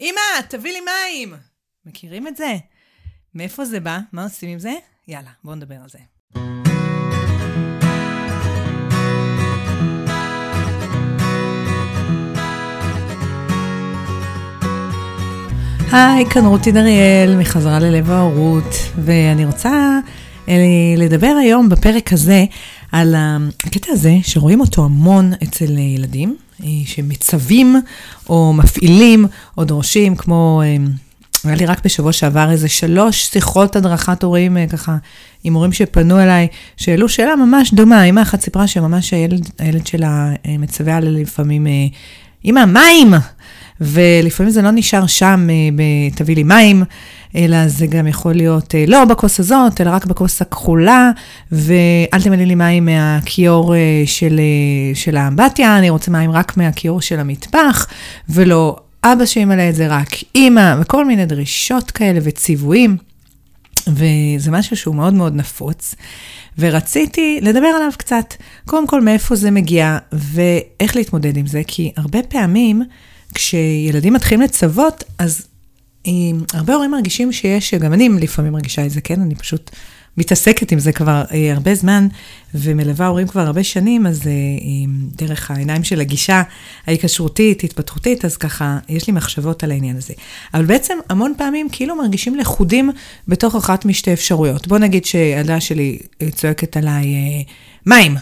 אמא, תביא לי מים! מכירים את זה? מאיפה זה בא? מה עושים עם זה? יאללה, בואו נדבר על זה. היי, כאן רותי דריאל, מחזרה ללב ההורות, ואני רוצה אה, לדבר היום בפרק הזה על הקטע הזה שרואים אותו המון אצל ילדים, אה, שמצווים או מפעילים או דורשים, כמו, אה, היה לי רק בשבוע שעבר איזה שלוש שיחות הדרכת הורים, ככה, עם הורים שפנו אליי, שהעלו שאלה ממש דומה. אמא אחת סיפרה שממש הילד, הילד שלה מצווה עליה לפעמים, אמא, מים! ולפעמים זה לא נשאר שם, תביא לי מים, אלא זה גם יכול להיות לא בכוס הזאת, אלא רק בכוס הכחולה, ואל תמלא לי מים מהכיור של, של האמבטיה, אני רוצה מים רק מהכיור של המטבח, ולא אבא שימלא את זה, רק אימא, וכל מיני דרישות כאלה וציוויים. וזה משהו שהוא מאוד מאוד נפוץ, ורציתי לדבר עליו קצת. קודם כל, מאיפה זה מגיע, ואיך להתמודד עם זה, כי הרבה פעמים, כשילדים מתחילים לצוות, אז הרבה הורים מרגישים שיש, גם אני לפעמים מרגישה את זה, כן? אני פשוט מתעסקת עם זה כבר אה, הרבה זמן, ומלווה הורים כבר הרבה שנים, אז אה, דרך העיניים של הגישה ההיקשרותית, התפתחותית, אז ככה, יש לי מחשבות על העניין הזה. אבל בעצם המון פעמים כאילו מרגישים לכודים בתוך אחת משתי אפשרויות. בוא נגיד שהילדה שלי אה, צועקת עליי אה, מים.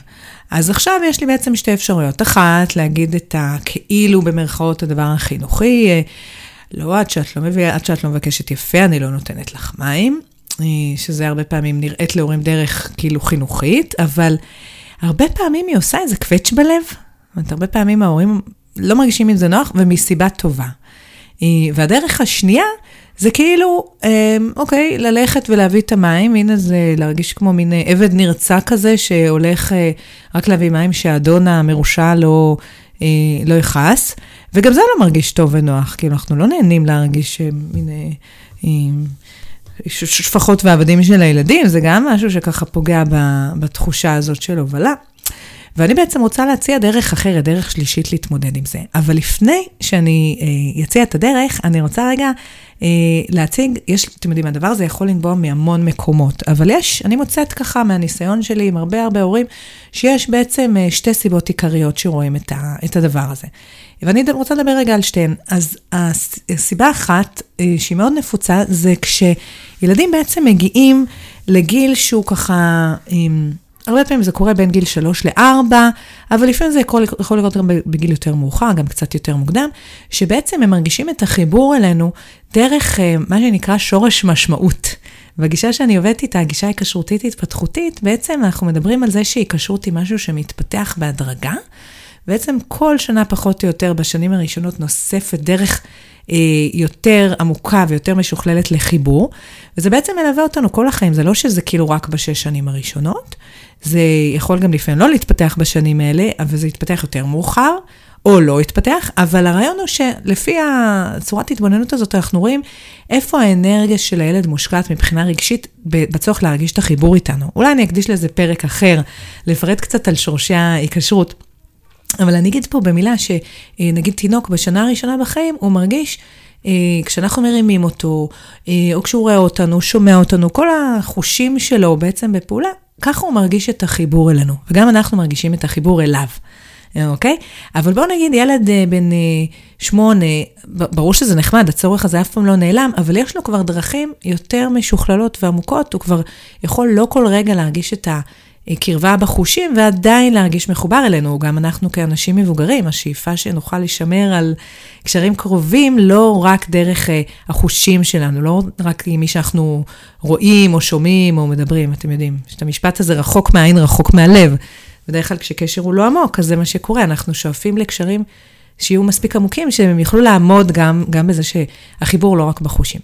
אז עכשיו יש לי בעצם שתי אפשרויות. אחת, להגיד את הכאילו במרכאות הדבר החינוכי, אה, לא, עד שאת לא מביאה, עד שאת לא מבקשת יפה, אני לא נותנת לך מים, אה, שזה הרבה פעמים נראית להורים דרך כאילו חינוכית, אבל הרבה פעמים היא עושה איזה קווץ' בלב. זאת אומרת, הרבה פעמים ההורים לא מרגישים עם זה נוח, ומסיבה טובה. אה, והדרך השנייה, זה כאילו, אוקיי, ללכת ולהביא את המים, הנה זה להרגיש כמו מין עבד נרצע כזה, שהולך רק להביא מים שהאדון המרושע לא, לא יכעס. וגם זה לא מרגיש טוב ונוח, כאילו אנחנו לא נהנים להרגיש מין שפחות ועבדים של הילדים, זה גם משהו שככה פוגע בתחושה הזאת של הובלה. ואני בעצם רוצה להציע דרך אחרת, דרך שלישית להתמודד עם זה. אבל לפני שאני אה, אציע את הדרך, אני רוצה רגע אה, להציג, יש, אתם יודעים, הדבר הזה יכול לנבוע מהמון מקומות, אבל יש, אני מוצאת ככה מהניסיון שלי עם הרבה הרבה הורים, שיש בעצם אה, שתי סיבות עיקריות שרואים את, ה, את הדבר הזה. ואני רוצה לדבר רגע על שתיהן. אז הסיבה אחת, אה, שהיא מאוד נפוצה, זה כשילדים בעצם מגיעים לגיל שהוא ככה... הרבה פעמים זה קורה בין גיל 3 ל-4, אבל לפעמים זה יכול, יכול לקרות גם בגיל יותר מאוחר, גם קצת יותר מוקדם, שבעצם הם מרגישים את החיבור אלינו דרך אה, מה שנקרא שורש משמעות. והגישה שאני עובדת איתה, הגישה ההיקשרותית התפתחותית, בעצם אנחנו מדברים על זה שהיקשרות היא משהו שמתפתח בהדרגה. בעצם כל שנה פחות או יותר בשנים הראשונות נוספת דרך אה, יותר עמוקה ויותר משוכללת לחיבור, וזה בעצם מלווה אותנו כל החיים, זה לא שזה כאילו רק בשש שנים הראשונות, זה יכול גם לפעמים לא להתפתח בשנים האלה, אבל זה יתפתח יותר מאוחר, או לא יתפתח, אבל הרעיון הוא שלפי הצורת התבוננות הזאת, אנחנו רואים איפה האנרגיה של הילד מושקעת מבחינה רגשית בצורך להרגיש את החיבור איתנו. אולי אני אקדיש לזה פרק אחר, לפרט קצת על שורשי ההיקשרות. אבל אני אגיד פה במילה שנגיד תינוק בשנה הראשונה בחיים, הוא מרגיש, כשאנחנו מרימים אותו, אה, או כשהוא רואה אותנו, שומע אותנו, כל החושים שלו בעצם בפעולה, ככה הוא מרגיש את החיבור אלינו, וגם אנחנו מרגישים את החיבור אליו. אוקיי? אבל בואו נגיד ילד אה, בן שמונה, ברור שזה נחמד, הצורך הזה אף פעם לא נעלם, אבל יש לו כבר דרכים יותר משוכללות ועמוקות, הוא כבר יכול לא כל רגע להרגיש את ה... קרבה בחושים ועדיין להרגיש מחובר אלינו, גם אנחנו כאנשים מבוגרים, השאיפה שנוכל לשמר על קשרים קרובים, לא רק דרך אה, החושים שלנו, לא רק עם מי שאנחנו רואים או שומעים או מדברים, אתם יודעים, יש את המשפט הזה רחוק מהעין, רחוק מהלב. בדרך כלל כשקשר הוא לא עמוק, אז זה מה שקורה, אנחנו שואפים לקשרים שיהיו מספיק עמוקים, שהם יוכלו לעמוד גם, גם בזה שהחיבור לא רק בחושים.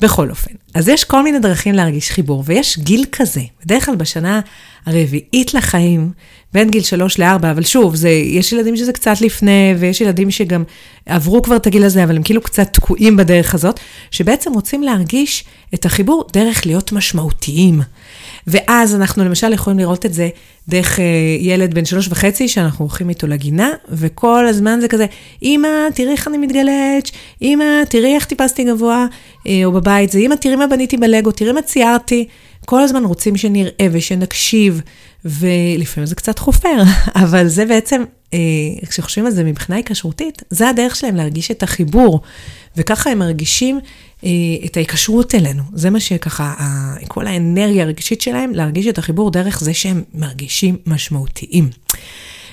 בכל אופן, אז יש כל מיני דרכים להרגיש חיבור, ויש גיל כזה, בדרך כלל בשנה הרביעית לחיים, בין גיל שלוש לארבע, אבל שוב, זה, יש ילדים שזה קצת לפני, ויש ילדים שגם עברו כבר את הגיל הזה, אבל הם כאילו קצת תקועים בדרך הזאת, שבעצם רוצים להרגיש את החיבור דרך להיות משמעותיים. ואז אנחנו למשל יכולים לראות את זה דרך אה, ילד בן שלוש וחצי, שאנחנו הולכים איתו לגינה, וכל הזמן זה כזה, אמא, תראי איך אני מתגלץ', אמא, תראי איך טיפסתי גבוה, אה, או בבית זה, אמא, תראי מה בניתי בלגו, תראי מה ציירתי. כל הזמן רוצים שנראה ושנקשיב, ולפעמים זה קצת חופר, אבל זה בעצם, אה, כשחושבים על זה מבחינה היקשרותית, זה הדרך שלהם להרגיש את החיבור, וככה הם מרגישים אה, את ההיקשרות אלינו. זה מה שככה, כל האנרגיה הרגשית שלהם, להרגיש את החיבור דרך זה שהם מרגישים משמעותיים.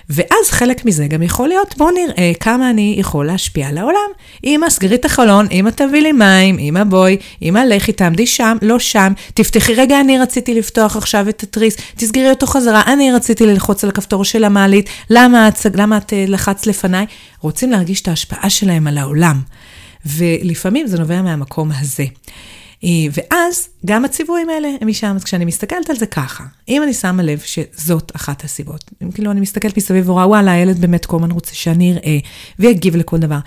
ואז חלק מזה גם יכול להיות, בואו נראה כמה אני יכול להשפיע על העולם. אמא, סגרי את החלון, אמא תביא לי מים, אמא בואי, אמא לכי, תעמדי שם, לא שם, תפתחי רגע, אני רציתי לפתוח עכשיו את התריס, תסגרי אותו חזרה, אני רציתי ללחוץ על הכפתור של המעלית, למה את, למה את אה, לחצת לפניי? רוצים להרגיש את ההשפעה שלהם על העולם. ולפעמים זה נובע מהמקום הזה. אה, ואז גם הציוויים האלה הם משם, אז כשאני מסתכלת על זה ככה, אם אני שמה לב שזאת אחת הסיבות, אם כאילו אני מסתכלת מסביב ורואה, וואלה, הילד באמת כל הזמן רוצה שאני אראה ויגיב לכל דבר.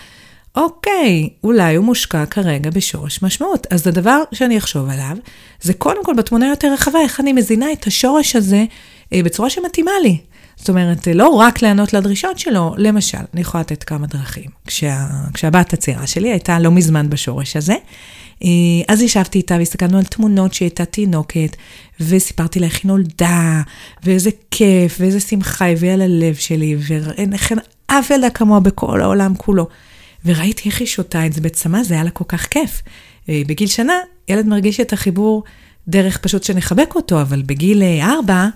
אוקיי, אולי הוא מושקע כרגע בשורש משמעות. אז הדבר שאני אחשוב עליו, זה קודם כל בתמונה יותר רחבה, איך אני מזינה את השורש הזה אה, בצורה שמתאימה לי. זאת אומרת, לא רק לענות לדרישות שלו, למשל, אני יכולה לתת כמה דרכים. כשה, כשהבת הצעירה שלי הייתה לא מזמן בשורש הזה, אה, אז ישבתי איתה והסתכלנו על תמונות שהייתה תינוקת, וסיפרתי לה איך היא נולדה, ואיזה כיף, ואיזה שמחה הביאה ללב שלי, ואין אף ילדה כמוה בכל העולם כולו. וראיתי איך היא שותה את זה בצמא, זה היה לה כל כך כיף. אה, בגיל שנה, ילד מרגיש את החיבור דרך פשוט שנחבק אותו, אבל בגיל אה, ארבע,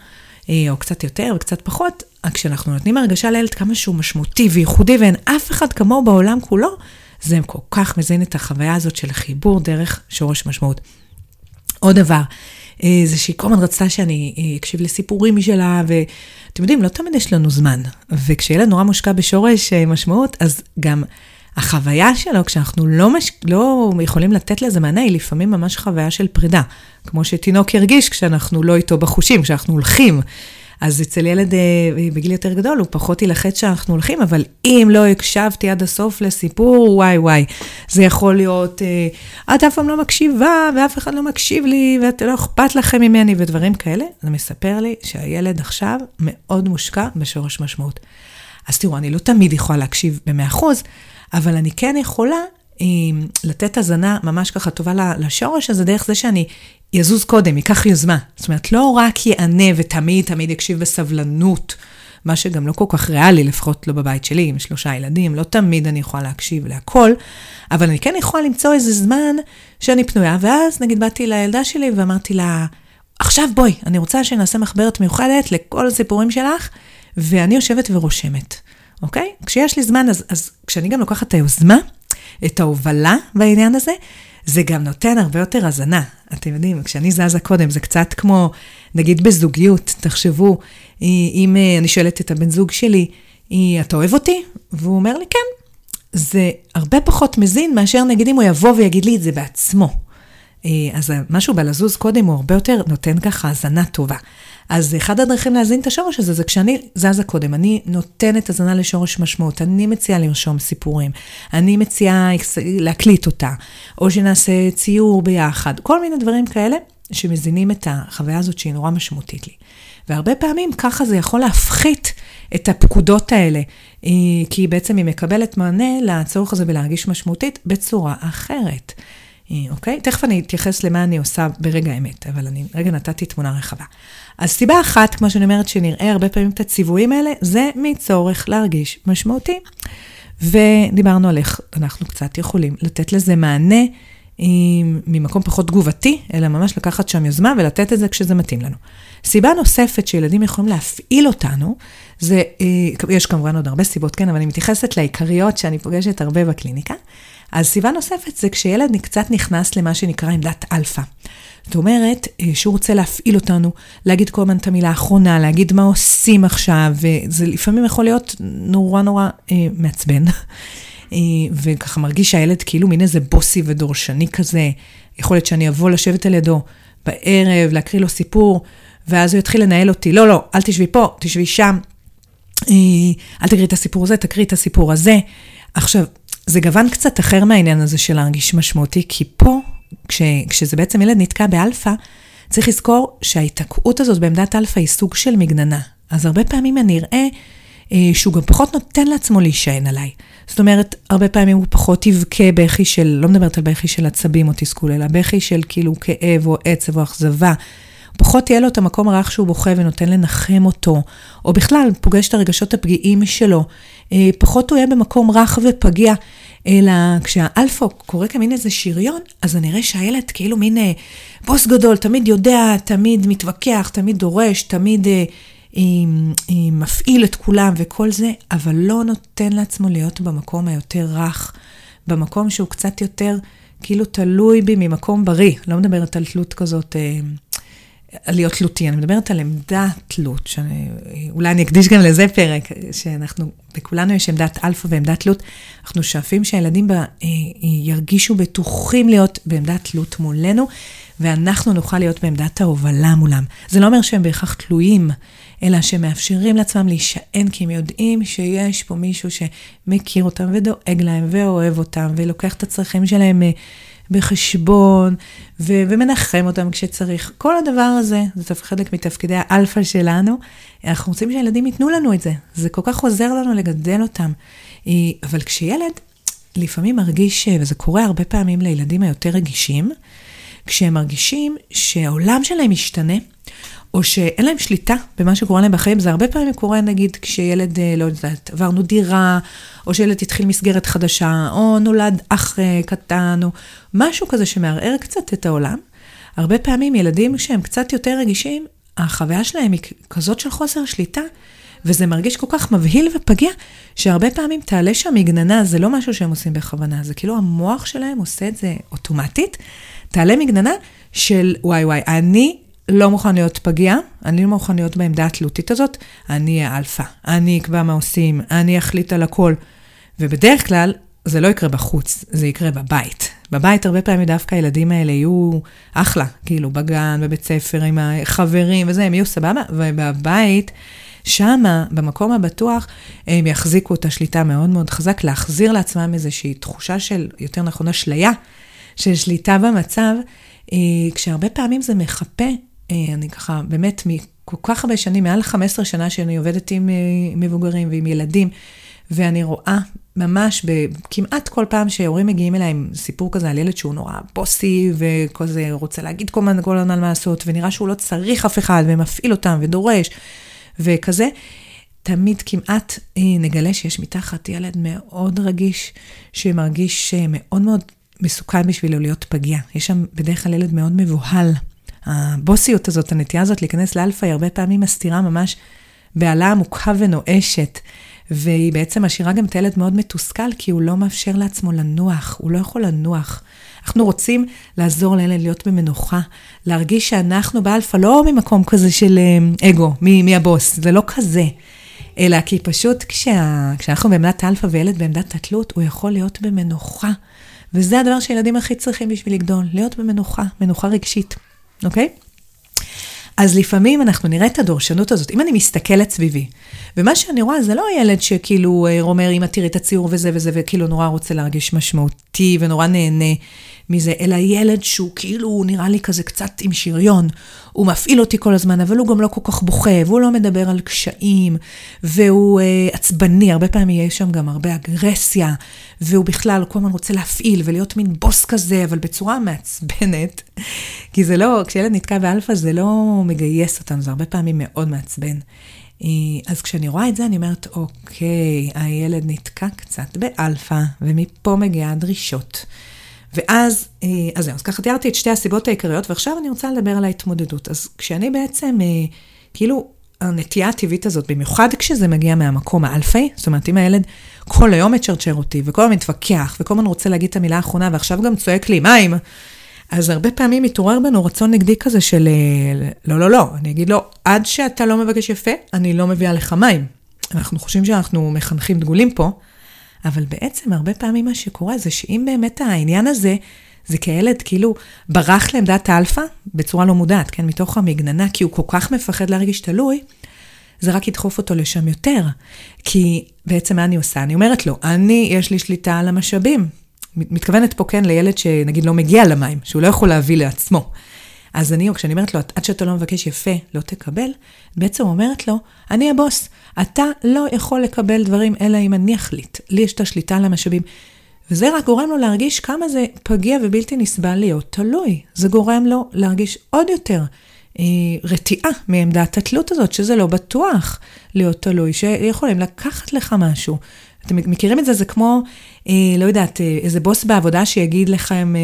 או קצת יותר וקצת פחות, כשאנחנו נותנים הרגשה לילד כמה שהוא משמעותי וייחודי ואין אף אחד כמוהו בעולם כולו, זה כל כך מזין את החוויה הזאת של חיבור דרך שורש משמעות. עוד דבר, אה, זה שהיא כל הזמן רצתה שאני אה, אקשיב לסיפורים משלה, ואתם יודעים, לא תמיד יש לנו זמן. וכשילד נורא מושקע בשורש אה, משמעות, אז גם החוויה שלו, כשאנחנו לא, מש... לא יכולים לתת לזה מענה, היא לפעמים ממש חוויה של פרידה. כמו שתינוק ירגיש כשאנחנו לא איתו בחושים, כשאנחנו הולכים. אז אצל ילד אה, בגיל יותר גדול, הוא פחות יילחץ שאנחנו הולכים, אבל אם לא הקשבתי עד הסוף לסיפור, וואי וואי, זה יכול להיות, אה, את אף פעם לא מקשיבה, ואף אחד לא מקשיב לי, ואת לא אכפת לכם ממני, ודברים כאלה. זה מספר לי שהילד עכשיו מאוד מושקע בשורש משמעות. אז תראו, אני לא תמיד יכולה להקשיב ב-100%, אבל אני כן יכולה לתת הזנה ממש ככה טובה לשורש הזה, דרך זה שאני יזוז קודם, ייקח יוזמה. זאת אומרת, לא רק יענה ותמיד תמיד יקשיב בסבלנות, מה שגם לא כל כך ריאלי, לפחות לא בבית שלי, עם שלושה ילדים, לא תמיד אני יכולה להקשיב להכל, אבל אני כן יכולה למצוא איזה זמן שאני פנויה, ואז נגיד באתי לילדה שלי ואמרתי לה, עכשיו בואי, אני רוצה שנעשה מחברת מיוחדת לכל הסיפורים שלך, ואני יושבת ורושמת, אוקיי? כשיש לי זמן, אז, אז כשאני גם לוקחת את היוזמה, את ההובלה בעניין הזה, זה גם נותן הרבה יותר הזנה. אתם יודעים, כשאני זזה קודם, זה קצת כמו, נגיד בזוגיות, תחשבו, אם אה, אני שואלת את הבן זוג שלי, אתה אוהב אותי? והוא אומר לי, כן. זה הרבה פחות מזין מאשר נגיד אם הוא יבוא ויגיד לי את זה בעצמו. אה, אז משהו בלזוז קודם הוא הרבה יותר נותן ככה האזנה טובה. אז אחד הדרכים להזין את השורש הזה זה כשאני זזה קודם, אני נותנת הזנה לשורש משמעות, אני מציעה לרשום סיפורים, אני מציעה להקליט אותה, או שנעשה ציור ביחד, כל מיני דברים כאלה שמזינים את החוויה הזאת שהיא נורא משמעותית לי. והרבה פעמים ככה זה יכול להפחית את הפקודות האלה, אה, כי בעצם היא מקבלת מענה לצורך הזה בלהרגיש משמעותית בצורה אחרת. אה, אוקיי? תכף אני אתייחס למה אני עושה ברגע האמת, אבל אני רגע נתתי תמונה רחבה. אז סיבה אחת, כמו שאני אומרת, שנראה הרבה פעמים את הציוויים האלה, זה מצורך להרגיש משמעותי. ודיברנו על איך אנחנו קצת יכולים לתת לזה מענה עם, ממקום פחות תגובתי, אלא ממש לקחת שם יוזמה ולתת את זה כשזה מתאים לנו. סיבה נוספת שילדים יכולים להפעיל אותנו, זה, אה, יש כמובן עוד הרבה סיבות, כן, אבל אני מתייחסת לעיקריות שאני פוגשת הרבה בקליניקה. אז סיבה נוספת זה כשילד קצת נכנס למה שנקרא עמדת אלפא. זאת אומרת, אה, שהוא רוצה להפעיל אותנו, להגיד כל הזמן את המילה האחרונה, להגיד מה עושים עכשיו, וזה לפעמים יכול להיות נורא נורא אה, מעצבן. אה, וככה מרגיש שהילד כאילו מין איזה bossy ודורשני כזה. יכול להיות שאני אבוא לשבת על ידו בערב, להקריא לו סיפור, ואז הוא יתחיל לנהל אותי. לא, לא, אל תשבי פה, תשבי שם. אל תקריא את הסיפור הזה, תקריא את הסיפור הזה. עכשיו, זה גוון קצת אחר מהעניין הזה של להרגיש משמעותי, כי פה, כש, כשזה בעצם ילד נתקע באלפא, צריך לזכור שההיתקעות הזאת בעמדת אלפא היא סוג של מגננה. אז הרבה פעמים אני אראה אה, שהוא גם פחות נותן לעצמו להישען עליי. זאת אומרת, הרבה פעמים הוא פחות יבכה בכי של, לא מדברת על בכי של עצבים או תסכול, אלא בכי של כאילו כאב או עצב או אכזבה. פחות יהיה לו את המקום הרך שהוא בוכה ונותן לנחם אותו, או בכלל פוגש את הרגשות הפגיעים שלו. אה, פחות הוא יהיה במקום רך ופגיע, אלא כשהאלפא קורא כמין איזה שריון, אז אני אראה שהילד כאילו מין אה, בוס גדול, תמיד יודע, תמיד מתווכח, תמיד דורש, תמיד אה, אה, אה, מפעיל את כולם וכל זה, אבל לא נותן לעצמו להיות במקום היותר רך, במקום שהוא קצת יותר כאילו תלוי בי ממקום בריא. לא מדברת על תלות כזאת. אה, להיות תלותי, אני מדברת על עמדת תלות, שאולי אני אקדיש גם לזה פרק, שאנחנו, בכולנו יש עמדת אלפא ועמדת תלות, אנחנו שואפים שהילדים בה, אה, ירגישו בטוחים להיות בעמדת תלות מולנו, ואנחנו נוכל להיות בעמדת ההובלה מולם. זה לא אומר שהם בהכרח תלויים, אלא שמאפשרים לעצמם להישען, כי הם יודעים שיש פה מישהו שמכיר אותם ודואג להם ואוהב אותם, ולוקח את הצרכים שלהם. בחשבון, ו- ומנחם אותם כשצריך. כל הדבר הזה, זה חלק מתפקידי האלפא שלנו. אנחנו רוצים שהילדים ייתנו לנו את זה. זה כל כך עוזר לנו לגדל אותם. אה, אבל כשילד לפעמים מרגיש, וזה קורה הרבה פעמים לילדים היותר רגישים, כשהם מרגישים שהעולם שלהם משתנה, או שאין להם שליטה במה שקורה להם בחיים. זה הרבה פעמים קורה, נגיד, כשילד, אה, לא יודעת, עברנו דירה, או שילד התחיל מסגרת חדשה, או נולד אח אה, קטן, או משהו כזה שמערער קצת את העולם. הרבה פעמים ילדים שהם קצת יותר רגישים, החוויה שלהם היא כזאת של חוסר שליטה, וזה מרגיש כל כך מבהיל ופגיע, שהרבה פעמים תעלה שם מגננה, זה לא משהו שהם עושים בכוונה, זה כאילו המוח שלהם עושה את זה אוטומטית. תעלה מגננה של וואי וואי, אני לא מוכן להיות פגיע, אני לא מוכן להיות בעמדה התלותית הזאת, אני אהיה אלפא, אני אקבע מה עושים, אני אחליט על הכל. ובדרך כלל, זה לא יקרה בחוץ, זה יקרה בבית. בבית הרבה פעמים דווקא הילדים האלה יהיו אחלה, כאילו בגן, בבית ספר, עם החברים וזה, הם יהיו סבבה, ובבית, שמה, במקום הבטוח, הם יחזיקו את השליטה מאוד מאוד חזק, להחזיר לעצמם איזושהי תחושה של, יותר נכון, אשליה, של שליטה במצב, אה, כשהרבה פעמים זה מחפה אני ככה, באמת, מכל כך הרבה שנים, מעל 15 שנה שאני עובדת עם אה, מבוגרים ועם ילדים, ואני רואה ממש כמעט כל פעם שהורים מגיעים אליי עם סיפור כזה על ילד שהוא נורא בוסי, וכזה רוצה להגיד כל הזמן כל הזמן מה לעשות, ונראה שהוא לא צריך אף אחד, ומפעיל אותם, ודורש, וכזה. תמיד כמעט אה, נגלה שיש מתחת ילד מאוד רגיש, שמרגיש מאוד מאוד מסוכן בשבילו להיות פגיע. יש שם בדרך כלל ילד מאוד מבוהל. הבוסיות הזאת, הנטייה הזאת להיכנס לאלפא, היא הרבה פעמים מסתירה ממש בעלה עמוקה ונואשת. והיא בעצם משאירה גם את הילד מאוד מתוסכל, כי הוא לא מאפשר לעצמו לנוח, הוא לא יכול לנוח. אנחנו רוצים לעזור לילד להיות במנוחה, להרגיש שאנחנו באלפא לא ממקום כזה של אה, אגו, מי, מי הבוס, זה לא כזה. אלא כי פשוט כשה, כשאנחנו בעמדת אלפא וילד בעמדת התלות, הוא יכול להיות במנוחה. וזה הדבר שילדים הכי צריכים בשביל לגדול, להיות במנוחה, מנוחה רגשית. אוקיי? אז לפעמים אנחנו נראה את הדורשנות הזאת. אם אני מסתכלת סביבי, ומה שאני רואה זה לא ילד שכאילו אה, אומר, אמא תראי את הציור וזה וזה, וכאילו נורא רוצה להרגיש משמעותי ונורא נהנה מזה, אלא ילד שהוא כאילו, הוא נראה לי כזה קצת עם שריון. הוא מפעיל אותי כל הזמן, אבל הוא גם לא כל כך בוכה, והוא לא מדבר על קשיים, והוא אה, עצבני, הרבה פעמים יש שם גם הרבה אגרסיה, והוא בכלל כל הזמן רוצה להפעיל ולהיות מין בוס כזה, אבל בצורה מעצבנת. כי זה לא, כשילד נתקע באלפא זה לא מגייס אותנו, זה הרבה פעמים מאוד מעצבן. אה, אז כשאני רואה את זה, אני אומרת, אוקיי, הילד נתקע קצת באלפא, ומפה מגיעה הדרישות. ואז, אה, אז זהו, אז ככה תיארתי את שתי הסיבות העיקריות, ועכשיו אני רוצה לדבר על ההתמודדות. אז כשאני בעצם, אה, כאילו, הנטייה הטבעית הזאת, במיוחד כשזה מגיע מהמקום האלפי, זאת אומרת, אם הילד כל היום מצ'רצ'ר אותי, וכל היום מתווכח, וכל הזמן רוצה להגיד את המילה האחרונה, ועכשיו גם צועק לי, מים, אז הרבה פעמים מתעורר בנו רצון נגדי כזה של, אה, לא, לא, לא, אני אגיד לו, עד שאתה לא מבקש יפה, אני לא מביאה לך מים. אנחנו חושבים שאנחנו מחנכים דגולים פה, אבל בעצם הרבה פעמים מה שקורה זה שאם באמת העניין הזה, זה כי הילד כאילו ברח לעמדת האלפא בצורה לא מודעת, כן, מתוך המגננה, כי הוא כל כך מפחד להרגיש תלוי, זה רק ידחוף אותו לשם יותר. כי בעצם מה אני עושה? אני אומרת לו, אני, יש לי שליטה על המשאבים. מתכוונת פה כן לילד שנגיד לא מגיע למים, שהוא לא יכול להביא לעצמו. אז אני, כשאני אומרת לו, עד שאתה לא מבקש יפה, לא תקבל, בעצם אומרת לו, אני הבוס, אתה לא יכול לקבל דברים אלא אם אני אחליט. לי יש את השליטה על המשאבים. וזה רק גורם לו להרגיש כמה זה פגיע ובלתי נסבל להיות תלוי. זה גורם לו להרגיש עוד יותר אה, רתיעה מעמדת התלות הזאת, שזה לא בטוח להיות תלוי, שיכולים לקחת לך משהו. אתם מכירים את זה? זה כמו, אה, לא יודעת, אה, איזה בוס בעבודה שיגיד לכם, אה,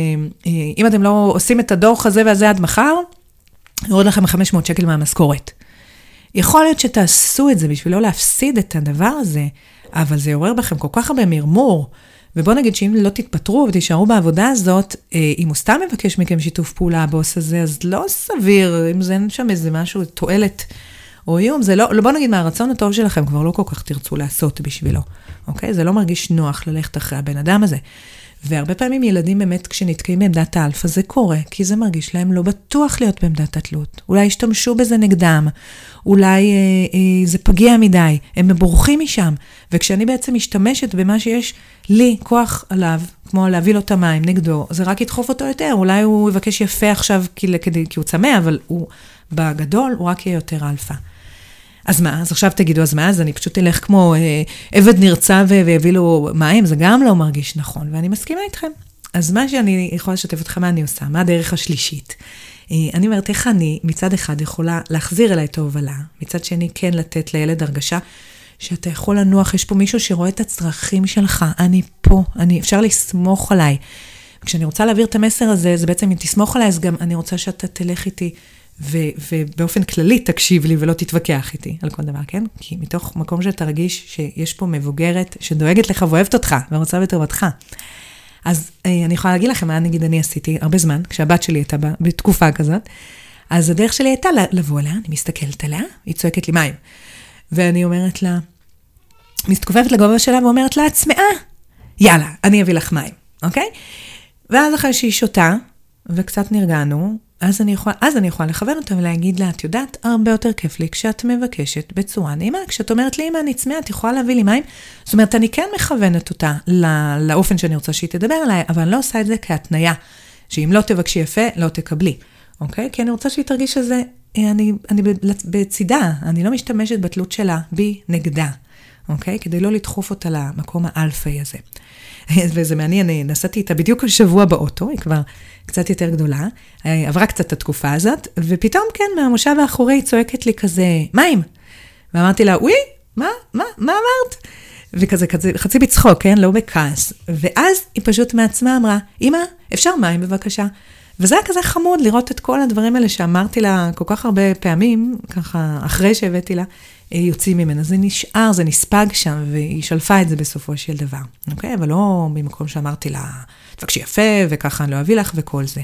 אה, אם אתם לא עושים את הדוח הזה והזה עד מחר, יורד לכם 500 שקל מהמשכורת. יכול להיות שתעשו את זה בשביל לא להפסיד את הדבר הזה, אבל זה יעורר בכם כל כך הרבה מרמור. ובואו נגיד שאם לא תתפטרו ותישארו בעבודה הזאת, אה, אם הוא סתם מבקש מכם שיתוף פעולה, הבוס הזה, אז לא סביר, אם זה אין שם איזה משהו, תועלת או איום, זה לא, לא בוא נגיד מהרצון הטוב שלכם כבר לא כל כך תרצו לעשות בשבילו, אוקיי? זה לא מרגיש נוח ללכת אחרי הבן אדם הזה. והרבה פעמים ילדים באמת, כשנתקעים בעמדת האלפא, זה קורה, כי זה מרגיש להם לא בטוח להיות בעמדת התלות. אולי ישתמשו בזה נגדם, אולי אה, אה, זה פגיע מדי, הם בורחים משם. וכשאני בעצם משתמשת במה שיש לי כוח עליו, כמו להביא לו את המים נגדו, זה רק ידחוף אותו יותר. אולי הוא יבקש יפה עכשיו כי, כי, כי הוא צמא, אבל הוא, בגדול, הוא רק יהיה יותר אלפא. אז מה, אז עכשיו תגידו, אז מה, אז אני פשוט אלך כמו אה, עבד נרצע ויביא לו מים, זה גם לא מרגיש נכון, ואני מסכימה איתכם. אז מה שאני יכולה לשתף אתכם, מה אני עושה? מה הדרך השלישית? אה, אני אומרת, איך אני מצד אחד יכולה להחזיר אליי את ההובלה, מצד שני כן לתת לילד הרגשה שאתה יכול לנוח, יש פה מישהו שרואה את הצרכים שלך, אני פה, אני, אפשר לסמוך עליי. כשאני רוצה להעביר את המסר הזה, זה בעצם אם תסמוך עליי, אז גם אני רוצה שאתה תלך איתי ו- ובאופן כללי תקשיב לי ולא תתווכח איתי על כל דבר, כן? כי מתוך מקום שאתה רגיש שיש פה מבוגרת שדואגת לך ואוהבת אותך ורוצה בטובתך. אז אה, אני יכולה להגיד לכם מה נגיד אני עשיתי הרבה זמן, כשהבת שלי הייתה בתקופה כזאת, אז הדרך שלי הייתה לבוא אליה, אני מסתכלת עליה, היא צועקת לי מים. ואני אומרת לה, מסתכופפת לגובה שלה ואומרת לה, את צמאה, יאללה, אני אביא לך מים, אוקיי? ואז אחרי שהיא שותה, וקצת נרגענו, אז אני, יכולה, אז אני יכולה לכוון אותה ולהגיד לה, את יודעת, הרבה יותר כיף לי כשאת מבקשת בצורה נעימה. כשאת אומרת לי, אמא, אני צמאה, את יכולה להביא לי מים? זאת אומרת, אני כן מכוונת אותה לא, לאופן שאני רוצה שהיא תדבר אליי, אבל אני לא עושה את זה כהתניה, שאם לא תבקשי יפה, לא תקבלי, אוקיי? כי אני רוצה שהיא תרגיש שזה, אני, אני בצידה, אני לא משתמשת בתלות שלה בי נגדה, אוקיי? כדי לא לדחוף אותה למקום האלפאי הזה. וזה מעניין, נסעתי איתה בדיוק השבוע באוטו, היא כבר קצת יותר גדולה, עברה קצת את התקופה הזאת, ופתאום כן, מהמושב האחורי היא צועקת לי כזה, מים. ואמרתי לה, וואי, מה, מה, מה אמרת? וכזה, כזה, חצי בצחוק, כן? לא בכעס. ואז היא פשוט מעצמה אמרה, אמא, אפשר מים בבקשה? וזה היה כזה חמוד לראות את כל הדברים האלה שאמרתי לה כל כך הרבה פעמים, ככה, אחרי שהבאתי לה, אה, יוצאים ממנה. זה נשאר, זה נספג שם, והיא שלפה את זה בסופו של דבר, אוקיי? אבל לא ממקום שאמרתי לה, תבקשי יפה, וככה אני לא אביא לך, וכל זה.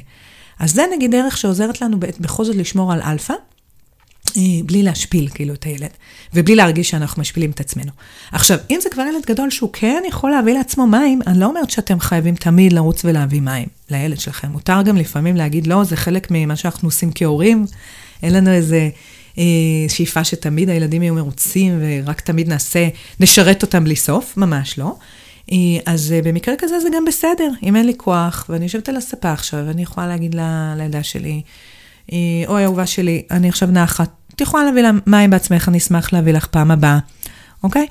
אז זה נגיד דרך שעוזרת לנו בכל זאת לשמור על אלפא, אה, בלי להשפיל כאילו את הילד, ובלי להרגיש שאנחנו משפילים את עצמנו. עכשיו, אם זה כבר ילד גדול שהוא כן יכול להביא לעצמו מים, אני לא אומרת שאתם חייבים תמיד לרוץ ולהביא מים לילד שלכם. מותר גם לפעמים להגיד, לא, זה חלק ממה שאנחנו עושים כהורים, אין לנו איזה אה, שאיפה שתמיד הילדים יהיו מרוצים ורק תמיד נעשה, נשרת אותם בלי סוף, ממש לא. אה, אז אה, במקרה כזה זה גם בסדר, אם אין לי כוח, ואני יושבת על הספה עכשיו, ואני יכולה להגיד לילדה שלי, אוי, אהובה שלי, אני עכשיו נחה, את יכולה להביא לה מים בעצמך, אני אשמח להביא לך פעם הבאה, אוקיי?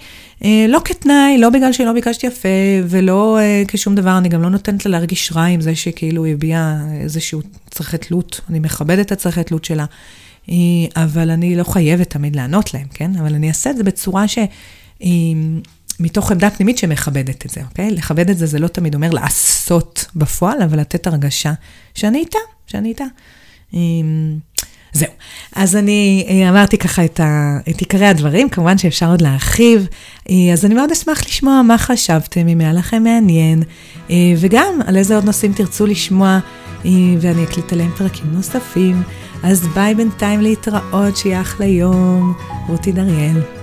לא כתנאי, לא בגלל שלא ביקשתי יפה, ולא כשום דבר, אני גם לא נותנת לה להרגיש רע עם זה שכאילו היא הביעה איזשהו צרכי תלות, אני מכבדת את הצרכי תלות שלה. אבל אני לא חייבת תמיד לענות להם, כן? אבל אני אעשה את זה בצורה ש... מתוך עמדה פנימית שמכבדת את זה, אוקיי? לכבד את זה, זה לא תמיד אומר לעשות בפועל, אבל לתת הרגשה שאני איתה, שאני איתה. זהו. אז אני אה, אמרתי ככה את, ה, את עיקרי הדברים, כמובן שאפשר עוד להרחיב, אה, אז אני מאוד אשמח לשמוע מה חשבתם, אם היה לכם מעניין, אה, וגם על איזה עוד נושאים תרצו לשמוע, ואני אקליט עליהם פרקים נוספים. אז ביי בינתיים להתראות, שיהיה אחלה יום. רותי דריאל.